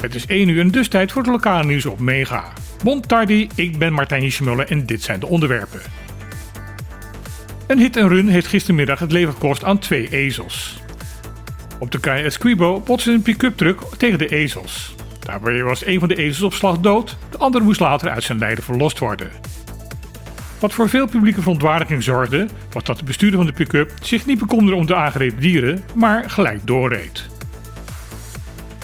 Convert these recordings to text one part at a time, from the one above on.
Het is 1 uur en dus tijd voor het lokale nieuws op Mega. Bon tardi, ik ben Martijn Schmuller en dit zijn de onderwerpen. Een hit en run heeft gistermiddag het leven gekost aan twee ezels. Op de kei Esquibo botste een pick-up truck tegen de ezels. Daarbij was een van de ezels op slag dood, de andere moest later uit zijn lijden verlost worden. Wat voor veel publieke verontwaardiging zorgde, was dat de bestuurder van de pick-up zich niet bekommerde om de aangereden dieren, maar gelijk doorreed.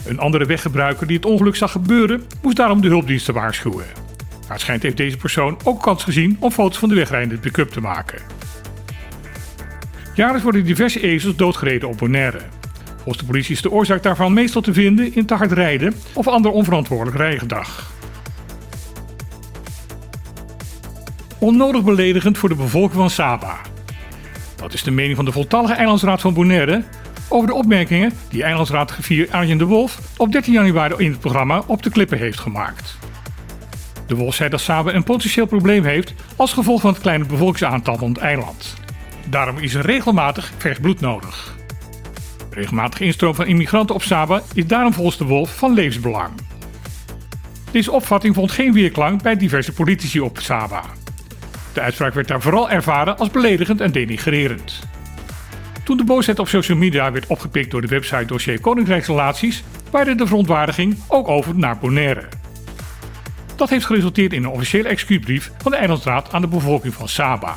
Een andere weggebruiker die het ongeluk zag gebeuren, moest daarom de hulpdiensten waarschuwen. Waarschijnlijk heeft deze persoon ook kans gezien om foto's van de wegrijdende pick-up te maken. Jaarlijks worden diverse ezels doodgereden op Bonaire. Volgens de politie is de oorzaak daarvan meestal te vinden in te hard rijden of ander onverantwoordelijk rijgedrag. Onnodig beledigend voor de bevolking van Saba. Dat is de mening van de voltallige eilandsraad van Bonaire over de opmerkingen die eilandsraad Gevier Arjen de Wolf op 13 januari in het programma Op de Klippen heeft gemaakt. De Wolf zei dat Saba een potentieel probleem heeft als gevolg van het kleine bevolkingsaantal van het eiland. Daarom is er regelmatig vers bloed nodig. Regelmatige instroom van immigranten op Saba is daarom volgens de Wolf van levensbelang. Deze opvatting vond geen weerklank bij diverse politici op Saba. De uitspraak werd daar vooral ervaren als beledigend en denigrerend. Toen de boosheid op social media werd opgepikt door de website dossier Koninkrijksrelaties, waaide de verontwaardiging ook over naar Bonaire. Dat heeft geresulteerd in een officiële excuusbrief van de Eilandsraad aan de bevolking van Saba.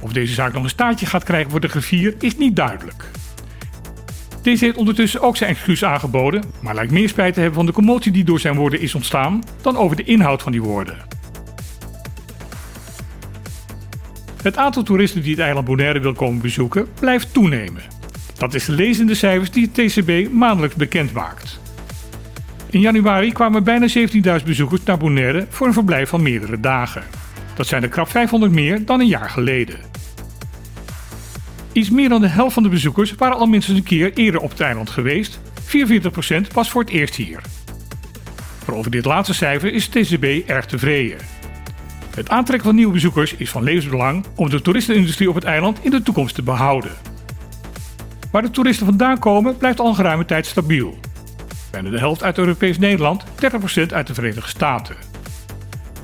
Of deze zaak nog een staartje gaat krijgen voor de griffier is niet duidelijk. Deze heeft ondertussen ook zijn excuus aangeboden, maar lijkt meer spijt te hebben van de commotie die door zijn woorden is ontstaan dan over de inhoud van die woorden. Het aantal toeristen die het eiland Bonaire wil komen bezoeken blijft toenemen. Dat is te lezen cijfers die het TCB maandelijks bekend maakt. In januari kwamen bijna 17.000 bezoekers naar Bonaire voor een verblijf van meerdere dagen. Dat zijn er krap 500 meer dan een jaar geleden. Iets meer dan de helft van de bezoekers waren al minstens een keer eerder op het eiland geweest. 44% was voor het eerst hier. Voor over dit laatste cijfer is het TCB erg tevreden. Het aantrekken van nieuwe bezoekers is van levensbelang om de toeristenindustrie op het eiland in de toekomst te behouden. Waar de toeristen vandaan komen blijft al een geruime tijd stabiel. Bijna de helft uit Europees Nederland, 30% uit de Verenigde Staten.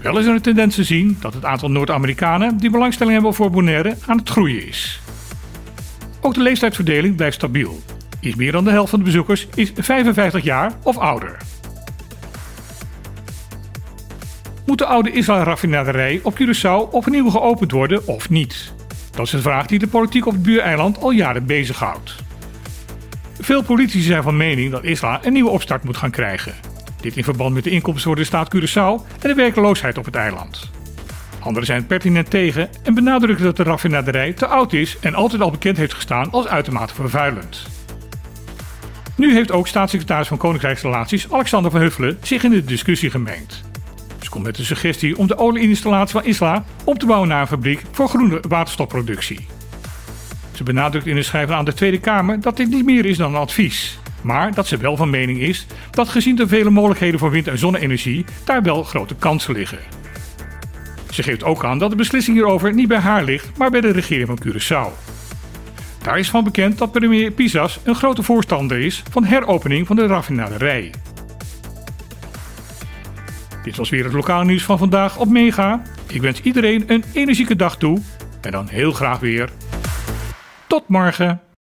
Wel is er een tendens te zien dat het aantal Noord-Amerikanen die belangstelling hebben voor Bonaire aan het groeien is. Ook de leeftijdsverdeling blijft stabiel. Iets meer dan de helft van de bezoekers is 55 jaar of ouder. Moet de oude Israël-raffinaderij op Curaçao opnieuw geopend worden of niet? Dat is een vraag die de politiek op het buureiland al jaren bezighoudt. Veel politici zijn van mening dat Isla een nieuwe opstart moet gaan krijgen. Dit in verband met de inkomsten voor de staat Curaçao en de werkloosheid op het eiland. Anderen zijn pertinent tegen en benadrukken dat de raffinaderij te oud is en altijd al bekend heeft gestaan als uitermate vervuilend. Nu heeft ook staatssecretaris van Koninkrijksrelaties Alexander van Huffelen zich in de discussie gemengd. Komt met de suggestie om de olieinstallatie van Isla op te bouwen naar een fabriek voor groene waterstofproductie. Ze benadrukt in een schrijven aan de Tweede Kamer dat dit niet meer is dan een advies. Maar dat ze wel van mening is dat gezien de vele mogelijkheden voor wind- en zonne-energie daar wel grote kansen liggen. Ze geeft ook aan dat de beslissing hierover niet bij haar ligt, maar bij de regering van Curaçao. Daar is van bekend dat premier Pisas een grote voorstander is van heropening van de raffinaderij. Dit was weer het lokale nieuws van vandaag op Mega. Ik wens iedereen een energieke dag toe en dan heel graag weer. Tot morgen!